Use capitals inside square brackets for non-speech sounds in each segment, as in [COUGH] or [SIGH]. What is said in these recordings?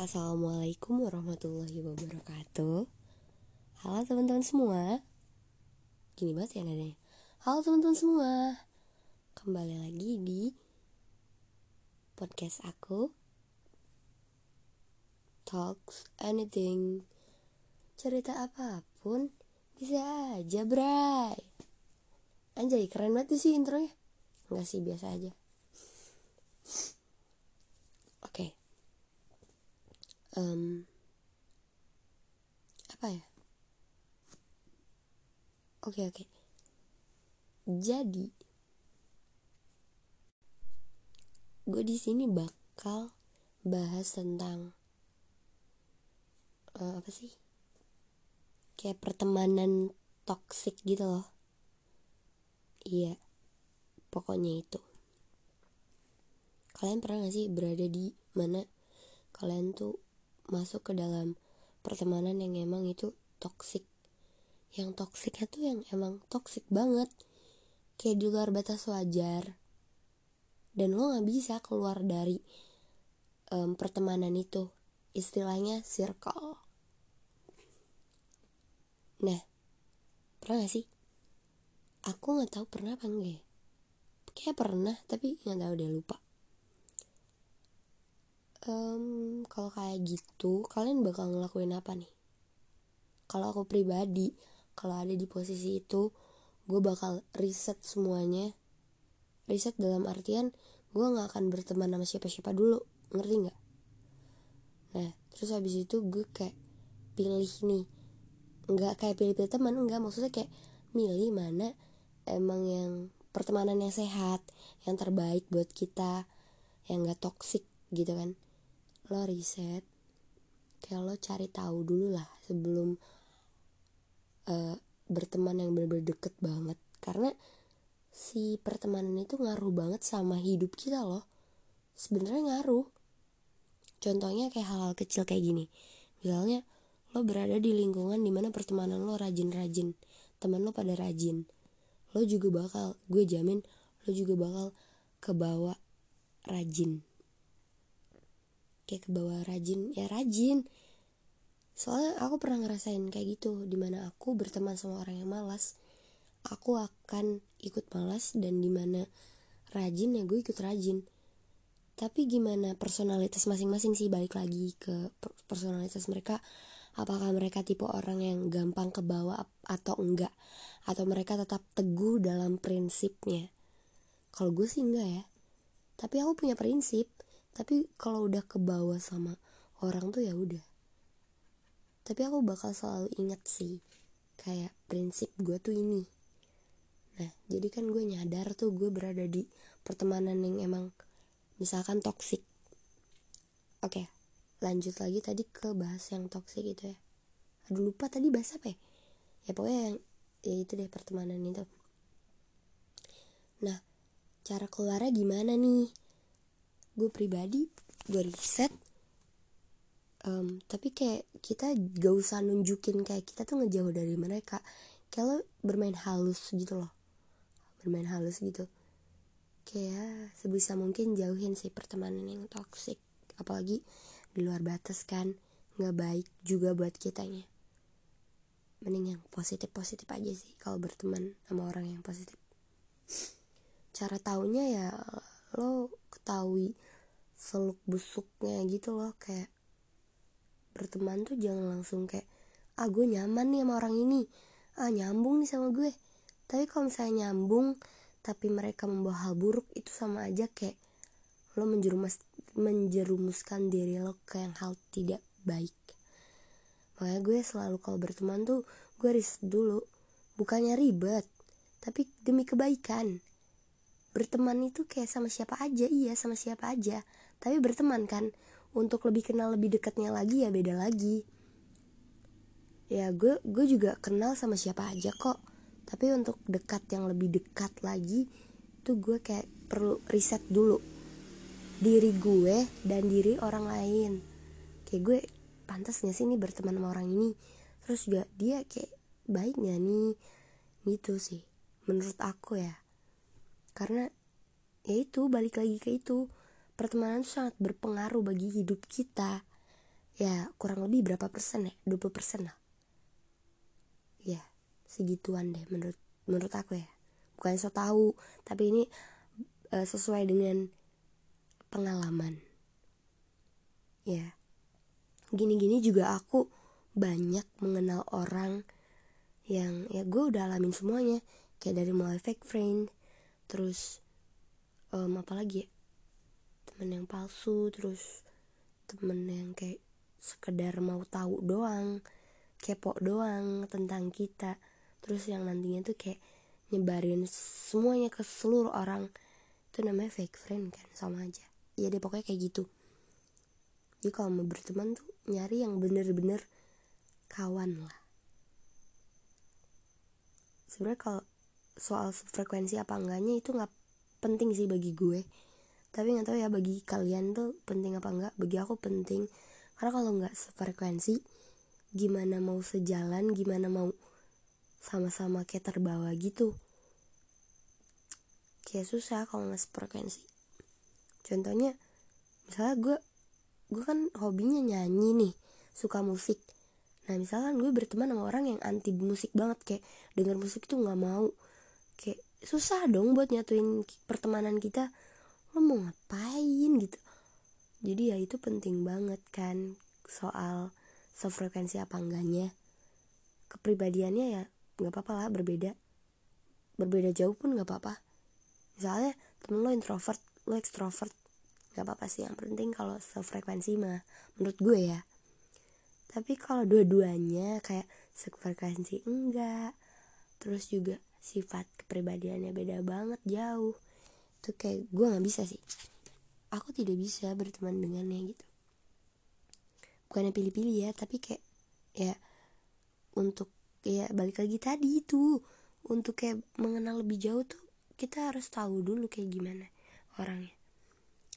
Assalamualaikum warahmatullahi wabarakatuh. Halo teman-teman semua. Gini banget ya nadanya. Halo teman-teman semua. Kembali lagi di Podcast aku. Talks anything. Cerita apa pun Bisa aja bray. Anjay keren banget sih intronya. Enggak sih biasa aja Oke okay um, apa ya? Oke okay, oke. Okay. jadi gue di sini bakal bahas tentang uh, apa sih? Kayak pertemanan toksik gitu loh. Iya pokoknya itu. Kalian pernah gak sih berada di mana kalian tuh masuk ke dalam pertemanan yang emang itu toksik yang toksiknya tuh yang emang toksik banget. Kayak di luar batas wajar. Dan lo nggak bisa keluar dari um, pertemanan itu. Istilahnya circle. Nah pernah gak sih? Aku nggak tahu pernah apa enggak ya? Kayak pernah tapi nggak tahu deh lupa um, kalau kayak gitu kalian bakal ngelakuin apa nih? Kalau aku pribadi kalau ada di posisi itu gue bakal riset semuanya. Riset dalam artian gue nggak akan berteman sama siapa-siapa dulu ngerti nggak? Nah terus habis itu gue kayak pilih nih. Nggak kayak pilih-pilih teman enggak maksudnya kayak milih mana emang yang pertemanan yang sehat yang terbaik buat kita yang gak toksik gitu kan lo riset kayak lo cari tahu dulu lah sebelum uh, berteman yang bener-bener deket banget. Karena si pertemanan itu ngaruh banget sama hidup kita loh. Sebenarnya ngaruh. Contohnya kayak hal-hal kecil kayak gini. Misalnya lo berada di lingkungan di mana pertemanan lo rajin-rajin teman lo pada rajin lo juga bakal gue jamin lo juga bakal kebawa rajin kayak ke bawah rajin ya rajin. Soalnya aku pernah ngerasain kayak gitu di mana aku berteman sama orang yang malas aku akan ikut malas dan di mana rajin ya gue ikut rajin. Tapi gimana personalitas masing-masing sih balik lagi ke personalitas mereka. Apakah mereka tipe orang yang gampang ke bawah atau enggak? Atau mereka tetap teguh dalam prinsipnya? Kalau gue sih enggak ya. Tapi aku punya prinsip tapi kalau udah ke bawah sama orang tuh ya udah. Tapi aku bakal selalu ingat sih kayak prinsip gue tuh ini. Nah jadi kan gue nyadar tuh gue berada di pertemanan yang emang misalkan toksik oke lanjut lagi tadi ke bahas yang toksik itu ya. Aduh lupa tadi bahas apa ya? Ya pokoknya yang ya itu deh pertemanan itu. Nah cara keluarnya gimana nih gue pribadi gue riset um, tapi kayak kita gak usah nunjukin kayak kita tuh ngejauh dari mereka. Kayak lo bermain halus gitu loh. Bermain halus gitu. Kayak sebisa mungkin jauhin sih pertemanan yang toksik apalagi di luar batas kan nggak baik juga buat kitanya. Mending yang positif positif aja sih kalau berteman sama orang yang positif. Cara taunya ya lo ketahui seluk busuknya gitu loh kayak berteman tuh jangan langsung kayak ah gue nyaman nih sama orang ini. Ah nyambung nih sama gue. Tapi kalau misalnya nyambung tapi mereka membawa hal buruk itu sama aja kayak lo menjerumus menjerumuskan diri lo ke yang hal tidak baik. Makanya gue selalu kalau berteman tuh gue riset dulu bukannya ribet tapi demi kebaikan. Berteman itu kayak sama siapa aja iya sama siapa aja tapi berteman kan. Untuk lebih kenal lebih dekatnya lagi ya beda lagi. Ya gue gue juga kenal sama siapa aja kok. Tapi untuk dekat yang lebih dekat lagi tuh gue kayak perlu riset dulu. Diri gue dan diri orang lain. Kayak gue pantas gak sih nih berteman sama orang ini. Terus juga dia kayak baik gak nih. Gitu sih menurut aku ya. Karena ya itu balik lagi ke itu pertemanan itu sangat berpengaruh bagi hidup kita. Ya kurang lebih berapa persen ya? 20 persen lah. Ya segituan deh menurut menurut aku ya. Bukan so tahu tapi ini uh, sesuai dengan pengalaman. Ya gini-gini juga aku banyak mengenal orang yang ya gue udah alamin semuanya. Kayak dari mulai fake friend terus um, apa lagi ya temen yang palsu terus temen yang kayak sekedar mau tahu doang kepo doang tentang kita. Terus yang nantinya tuh kayak nyebarin semuanya ke seluruh orang. Itu namanya fake friend kan sama aja. Ya deh pokoknya kayak gitu. Jadi kalau mau berteman tuh nyari yang bener-bener kawan lah. Sebenarnya kalau soal frekuensi apa enggaknya itu nggak penting sih bagi gue tapi nggak tahu ya bagi kalian tuh penting apa enggak bagi aku penting. Karena kalau nggak sefrekuensi gimana mau sejalan gimana mau sama-sama kayak terbawa gitu? Kayak susah kalau nggak sefrekuensi. Contohnya misalnya gue gue kan hobinya nyanyi nih suka musik. Nah misalkan gue berteman sama orang yang anti musik banget kayak denger musik tuh nggak mau. Kayak susah dong buat nyatuin pertemanan kita lo mau ngapain gitu? Jadi ya itu penting banget kan soal sefrekuensi apa enggaknya. Kepribadiannya ya nggak apa-apa lah berbeda. Berbeda jauh pun nggak apa-apa. Misalnya temen lo introvert lo extrovert nggak apa-apa sih. Yang penting kalau sefrekuensi mah menurut gue ya. Tapi kalau dua-duanya kayak sefrekuensi enggak terus juga sifat kepribadiannya beda banget jauh itu kayak gue nggak bisa sih. Aku tidak bisa berteman dengannya gitu. Bukannya pilih-pilih ya tapi kayak ya untuk ya balik lagi tadi itu. Untuk kayak mengenal lebih jauh tuh kita harus tahu dulu kayak gimana orangnya.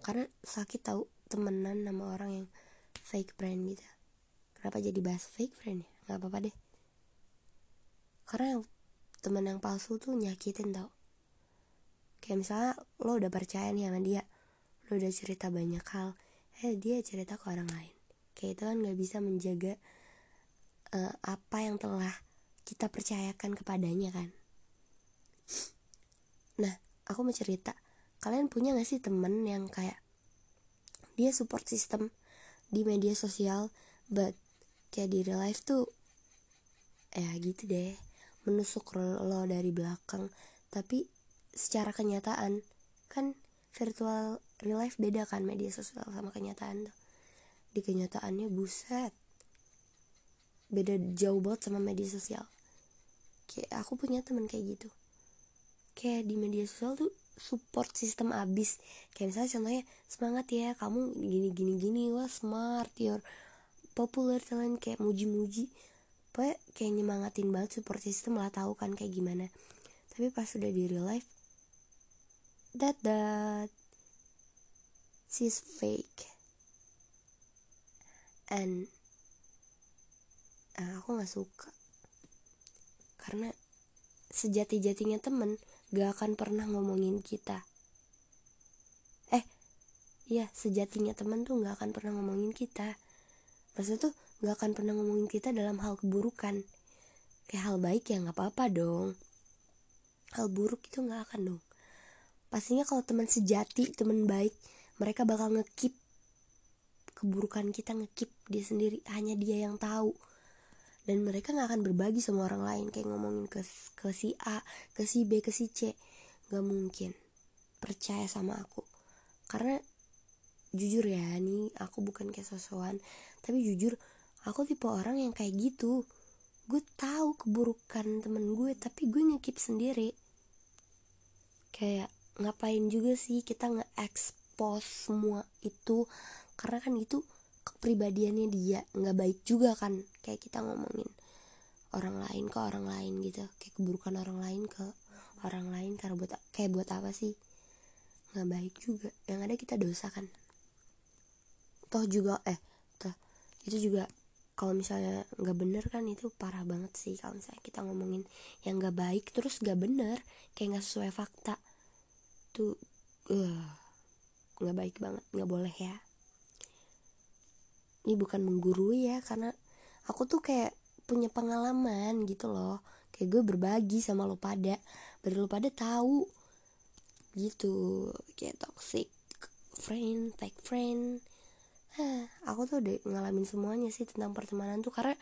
Karena sakit tahu temenan sama orang yang fake friend gitu. Kenapa jadi bahas fake friend ya? Nggak apa-apa deh. Karena yang teman yang palsu tuh nyakitin tau kayak misalnya lo udah percaya nih sama dia lo udah cerita banyak hal eh dia cerita ke orang lain. Kayak itu kan gak bisa menjaga uh, apa yang telah kita percayakan kepadanya kan. Nah aku mau cerita. Kalian punya gak sih temen yang kayak dia support system di media sosial but kayak di real life tuh ya gitu deh menusuk lo dari belakang. Tapi secara kenyataan. Kan virtual real life beda kan media sosial sama kenyataan tuh. Di kenyataannya buset. Beda jauh banget sama media sosial. Kayak aku punya temen kayak gitu. Kayak di media sosial tuh support sistem abis. Kayak misalnya contohnya semangat ya kamu gini gini gini wah smart your popular talent kayak muji-muji. Pokoknya kayak nyemangatin banget support system lah tahu kan kayak gimana. Tapi pas udah di real life that that she's fake. And uh, aku nggak suka. Karena sejati-jatinya temen gak akan pernah ngomongin kita. Eh iya sejatinya temen tuh gak akan pernah ngomongin kita. Maksudnya tuh gak akan pernah ngomongin kita dalam hal keburukan. Kayak hal baik ya nggak apa-apa dong. Hal buruk itu nggak akan dong pastinya kalau teman sejati teman baik mereka bakal ngekip keburukan kita ngekip dia sendiri. Hanya dia yang tahu. Dan mereka nggak akan berbagi sama orang lain. Kayak ngomongin ke ke si A ke si B ke si C. Nggak mungkin. Percaya sama aku. Karena jujur ya nih aku bukan kayak sosokan. Tapi jujur aku tipe orang yang kayak gitu. Gue tahu keburukan temen gue tapi gue ngekip sendiri. Kayak ngapain juga sih kita nge-expose semua itu? Karena kan itu kepribadiannya dia nggak baik juga kan kayak kita ngomongin orang lain ke orang lain gitu kayak keburukan orang lain ke orang lain karena buat kayak buat apa sih? Nggak baik juga yang ada kita dosa kan. Toh juga eh toh itu juga kalau misalnya nggak bener kan itu parah banget sih kalau misalnya kita ngomongin yang nggak baik terus nggak bener kayak nggak sesuai fakta tuh uh, nggak baik banget nggak boleh ya. Ini bukan menggurui ya karena aku tuh kayak punya pengalaman gitu loh. Kayak gue berbagi sama lo pada biar lo pada tahu gitu. Kayak toxic friend fake friend. Hah, aku tuh udah ngalamin semuanya sih tentang pertemanan tuh karena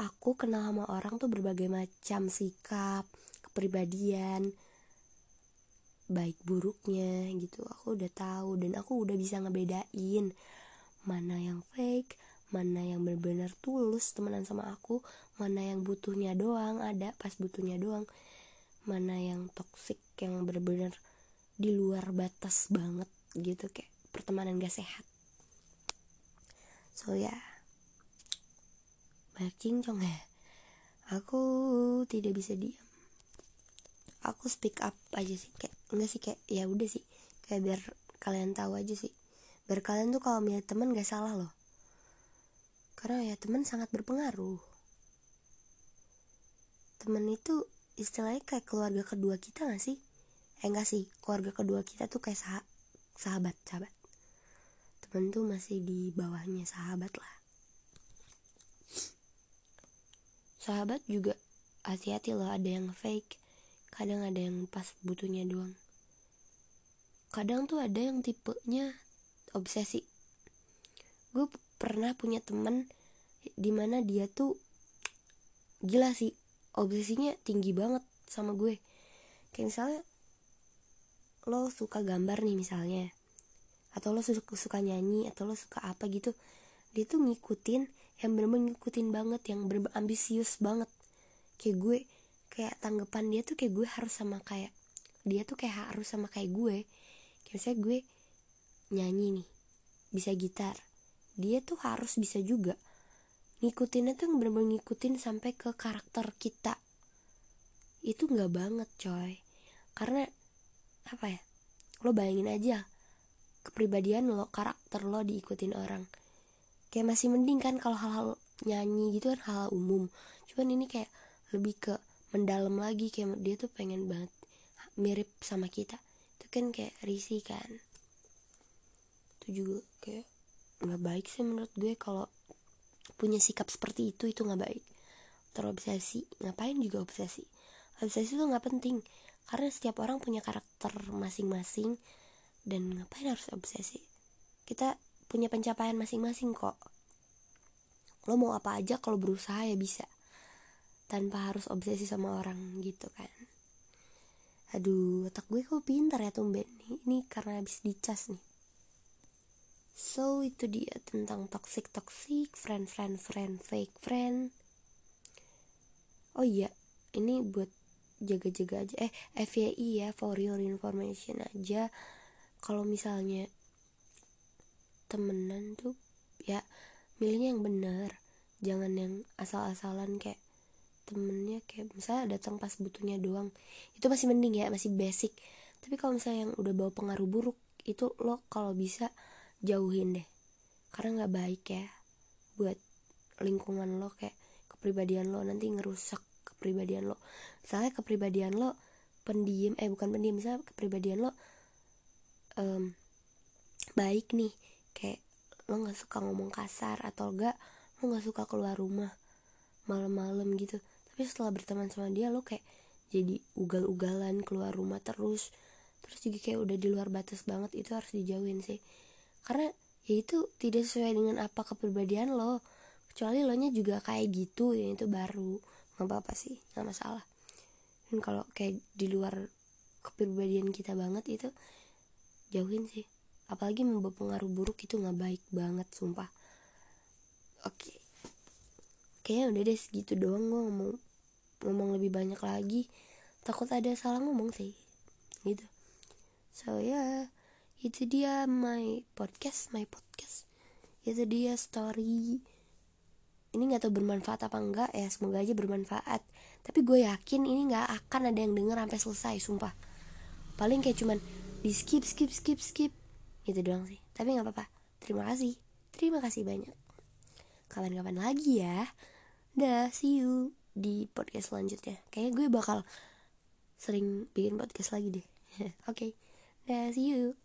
aku kenal sama orang tuh berbagai macam sikap kepribadian baik buruknya gitu. Aku udah tahu dan aku udah bisa ngebedain mana yang fake mana yang benar-benar tulus temenan sama aku mana yang butuhnya doang ada pas butuhnya doang mana yang toxic yang benar-benar di luar batas banget gitu kayak pertemanan gak sehat. So ya. Yeah. banyak cincong ya [LAUGHS] aku tidak bisa diam aku speak up aja sih. Kayak enggak sih kayak ya udah sih. Kayak biar kalian tahu aja sih. Biar kalian tuh kalau milih temen gak salah loh. Karena ya temen sangat berpengaruh. Temen itu istilahnya kayak keluarga kedua kita gak sih? Eh enggak sih. Keluarga kedua kita tuh kayak sah sahabat sahabat. Temen tuh masih di bawahnya sahabat lah. Sahabat juga hati-hati loh ada yang fake kadang ada yang pas butuhnya doang. Kadang tuh ada yang tipenya obsesi. Gue pernah punya temen di mana dia tuh gila sih obsesinya tinggi banget sama gue. Kayak misalnya lo suka gambar nih misalnya atau lo suka, suka nyanyi atau lo suka apa gitu dia tuh ngikutin yang bener-bener ngikutin banget yang bener, -bener ambisius banget. Kayak gue kayak tanggapan dia tuh kayak gue harus sama kayak dia tuh kayak harus sama kayak gue. Kayak misalnya gue nyanyi nih bisa gitar dia tuh harus bisa juga ngikutinnya tuh bener-bener ngikutin sampai ke karakter kita. Itu nggak banget coy. Karena apa ya lo bayangin aja kepribadian lo karakter lo diikutin orang. Kayak masih mending kan kalau hal-hal nyanyi gitu kan hal, hal umum. Cuman ini kayak lebih ke mendalam lagi kayak dia tuh pengen banget mirip sama kita. Itu kan kayak risih kan. Itu juga kayak nggak baik sih menurut gue kalau punya sikap seperti itu itu nggak baik. Terobsesi ngapain juga obsesi? Obsesi itu nggak penting karena setiap orang punya karakter masing-masing dan ngapain harus obsesi? Kita punya pencapaian masing-masing kok. Lo mau apa aja kalau berusaha ya bisa tanpa harus obsesi sama orang gitu kan. Aduh otak gue kok pintar ya tumben. Ini karena habis dicas nih. So itu dia tentang toxic toxic friend friend friend fake friend. Oh iya ini buat jaga-jaga aja. Eh FYI ya for your information aja. Kalau misalnya temenan tuh ya milihnya yang benar. Jangan yang asal-asalan kayak temennya kayak misalnya datang pas butuhnya doang itu masih mending ya masih basic. Tapi kalau misalnya yang udah bawa pengaruh buruk itu lo kalau bisa jauhin deh. Karena nggak baik ya buat lingkungan lo kayak kepribadian lo nanti ngerusak kepribadian lo. Misalnya kepribadian lo pendiam eh bukan pendiam misalnya kepribadian lo um, baik nih kayak lo nggak suka ngomong kasar atau enggak lo nggak suka keluar rumah malam-malam gitu tapi setelah berteman sama dia lo kayak jadi ugal-ugalan keluar rumah terus. Terus juga kayak udah di luar batas banget itu harus dijauhin sih. Karena ya itu tidak sesuai dengan apa kepribadian lo. Kecuali lo nya juga kayak gitu ya itu baru. Nggak apa apa sih nggak masalah. Dan kalau kayak di luar kepribadian kita banget itu jauhin sih. Apalagi membawa pengaruh buruk itu nggak baik banget sumpah. Oke. Okay kayaknya udah deh segitu doang gue ngomong ngomong lebih banyak lagi takut ada salah ngomong sih gitu. So ya yeah, itu dia my podcast my podcast. Itu dia story. Ini nggak tahu bermanfaat apa enggak ya semoga aja bermanfaat. Tapi gue yakin ini nggak akan ada yang denger sampai selesai sumpah. Paling kayak cuman di skip skip skip skip gitu doang sih. Tapi nggak apa-apa. Terima kasih. Terima kasih banyak. Kapan-kapan lagi ya. Dah, see you di podcast selanjutnya. Kayaknya gue bakal sering bikin podcast lagi deh. [LAUGHS] Oke, okay. see you.